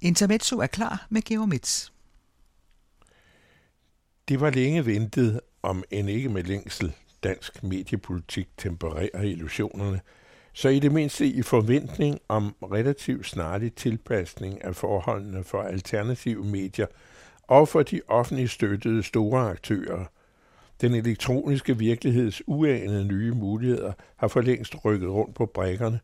Intermezzo er klar med Georg Metz. Det var længe ventet, om en ikke med længsel dansk mediepolitik tempererer illusionerne, så i det mindste i forventning om relativt snarlig tilpasning af forholdene for alternative medier og for de offentligt støttede store aktører. Den elektroniske virkeligheds uanede nye muligheder har for længst rykket rundt på brækkerne.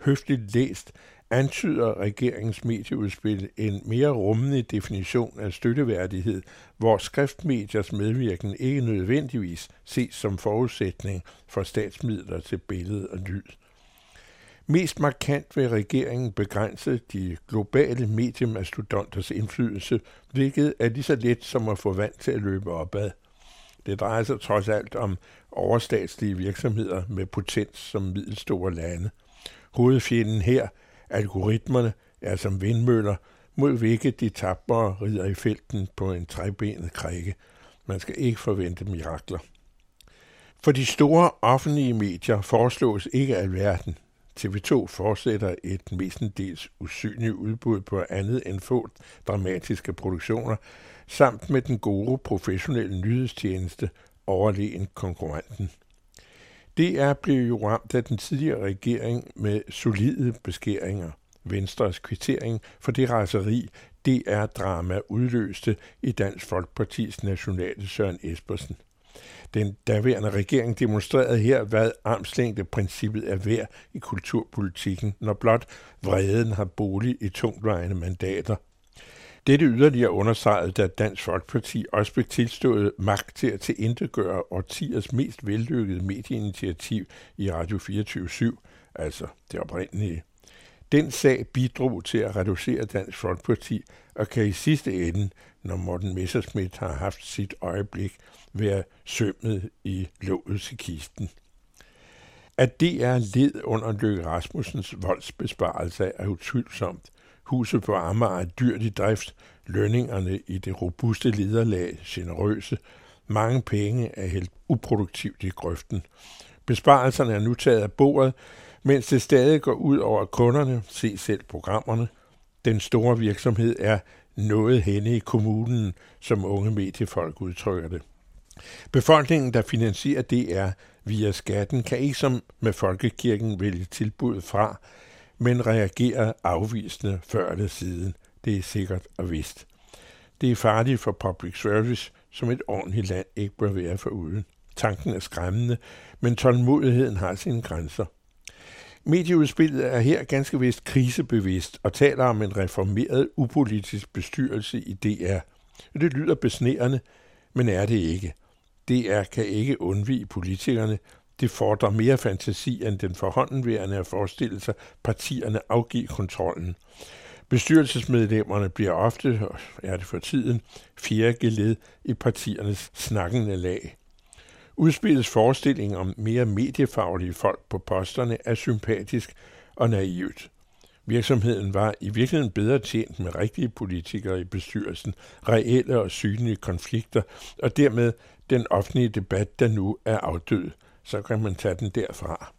Høfligt læst antyder regeringens medieudspil en mere rummende definition af støtteværdighed, hvor skriftmediers medvirken ikke nødvendigvis ses som forudsætning for statsmidler til billede og lyd. Mest markant vil regeringen begrænse de globale mediemastodonters indflydelse, hvilket er lige så let som at få vand til at løbe opad. Det drejer sig trods alt om overstatslige virksomheder med potens som middelstore lande. Hovedfjenden her, algoritmerne, er som vindmøller, mod hvilket de tabbere rider i felten på en trebenet krikke. Man skal ikke forvente mirakler. For de store offentlige medier foreslås ikke alverden. TV2 fortsætter et mestendels usynligt udbud på andet end få dramatiske produktioner, samt med den gode professionelle nyhedstjeneste overlegen konkurrenten. DR blev jo ramt af den tidligere regering med solide beskæringer. Venstres kvittering for det raseri, DR-drama udløste i Dansk Folkepartis nationale Søren Espersen. Den daværende regering demonstrerede her, hvad armslængdeprincippet er værd i kulturpolitikken, når blot vreden har bolig i tungtvejende mandater. Dette yderligere understreget, da Dansk Folkeparti også blev tilstået magt til at tilindegøre årtiers mest vellykkede medieinitiativ i Radio 24 altså det oprindelige. Den sag bidrog til at reducere Dansk Folkeparti og kan i sidste ende, når Morten Messerschmidt har haft sit øjeblik, være sømmet i låget til kisten. At det er led under Løkke Rasmussens voldsbesparelse er utvivlsomt. Huset på Amager er dyrt i drift, lønningerne i det robuste lederlag generøse, mange penge er helt uproduktivt i grøften. Besparelserne er nu taget af bordet, mens det stadig går ud over kunderne, se selv programmerne. Den store virksomhed er noget henne i kommunen, som unge mediefolk udtrykker det. Befolkningen, der finansierer DR via skatten, kan ikke som med folkekirken vælge tilbud fra, men reagerer afvisende før eller siden. Det er sikkert og vist. Det er farligt for public service, som et ordentligt land ikke bør være for uden. Tanken er skræmmende, men tålmodigheden har sine grænser. Medieudspillet er her ganske vist krisebevidst og taler om en reformeret upolitisk bestyrelse i DR. Det lyder besnærende, men er det ikke. DR kan ikke undvige politikerne. Det fordrer mere fantasi end den forhåndenværende at forestille sig partierne afgive kontrollen. Bestyrelsesmedlemmerne bliver ofte, er det for tiden, fjerde geled i partiernes snakkende lag. Udspillets forestilling om mere mediefaglige folk på posterne er sympatisk og naivt. Virksomheden var i virkeligheden bedre tjent med rigtige politikere i bestyrelsen, reelle og synlige konflikter, og dermed den offentlige debat, der nu er afdød. Så kan man tage den derfra.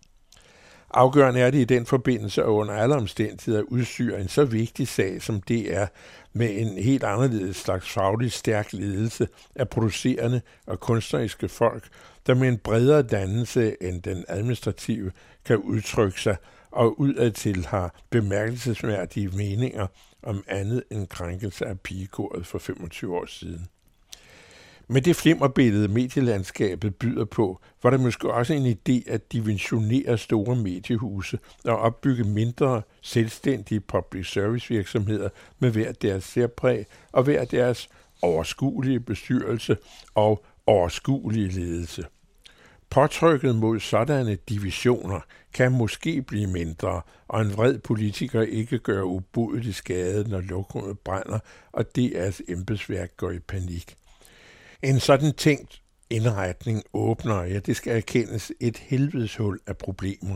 Afgørende er det i den forbindelse og under alle omstændigheder udstyre en så vigtig sag som det er med en helt anderledes slags faglig stærk ledelse af producerende og kunstneriske folk, der med en bredere dannelse end den administrative kan udtrykke sig og udadtil har bemærkelsesværdige meninger om andet end krænkelse af pigekoret for 25 år siden. Med det flimmerbillede medielandskabet byder på, var det måske også en idé at dimensionere store mediehuse og opbygge mindre, selvstændige public service virksomheder med hver deres særpræg og hver deres overskuelige bestyrelse og overskuelige ledelse. Påtrykket mod sådanne divisioner kan måske blive mindre, og en vred politiker ikke gør ubudelig skade, når lokummet brænder, og DR's embedsværk går i panik. En sådan tænkt indretning åbner, ja det skal erkendes, et helvedeshul af problemer.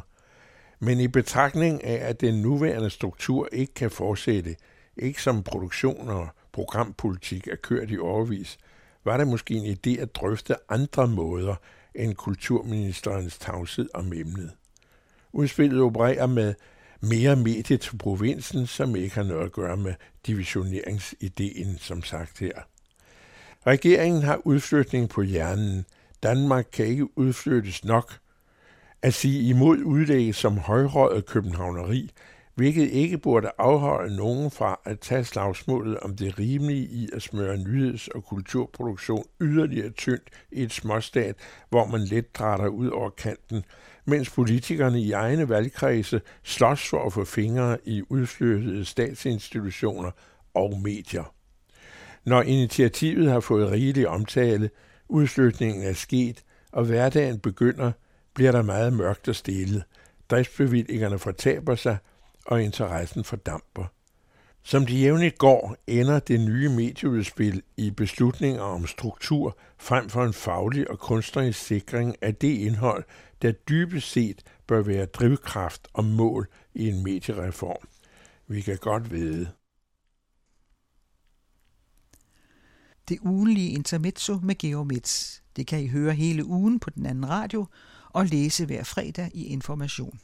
Men i betragtning af, at den nuværende struktur ikke kan fortsætte, ikke som produktion og programpolitik er kørt i overvis, var det måske en idé at drøfte andre måder end kulturministerens tavshed om emnet. Udspillet opererer med mere medie til provinsen, som ikke har noget at gøre med divisioneringsideen, som sagt her. Regeringen har udflytning på hjernen. Danmark kan ikke udflyttes nok. At sige imod udlæg som højrøget københavneri, hvilket ikke burde afholde nogen fra at tage slagsmålet om det rimelige i at smøre nyheds- og kulturproduktion yderligere tyndt i et småstat, hvor man let drætter ud over kanten, mens politikerne i egne valgkredse slås for at få fingre i udflyttede statsinstitutioner og medier. Når initiativet har fået rigelig omtale, udflytningen er sket, og hverdagen begynder, bliver der meget mørkt og stille. Driftsbevillingerne fortaber sig, og interessen fordamper. Som de jævnligt går, ender det nye medieudspil i beslutninger om struktur frem for en faglig og kunstnerisk sikring af det indhold, der dybest set bør være drivkraft og mål i en mediereform. Vi kan godt vide. Det ugenlige intermezzo med Georg Mitz. Det kan I høre hele ugen på den anden radio og læse hver fredag i Information.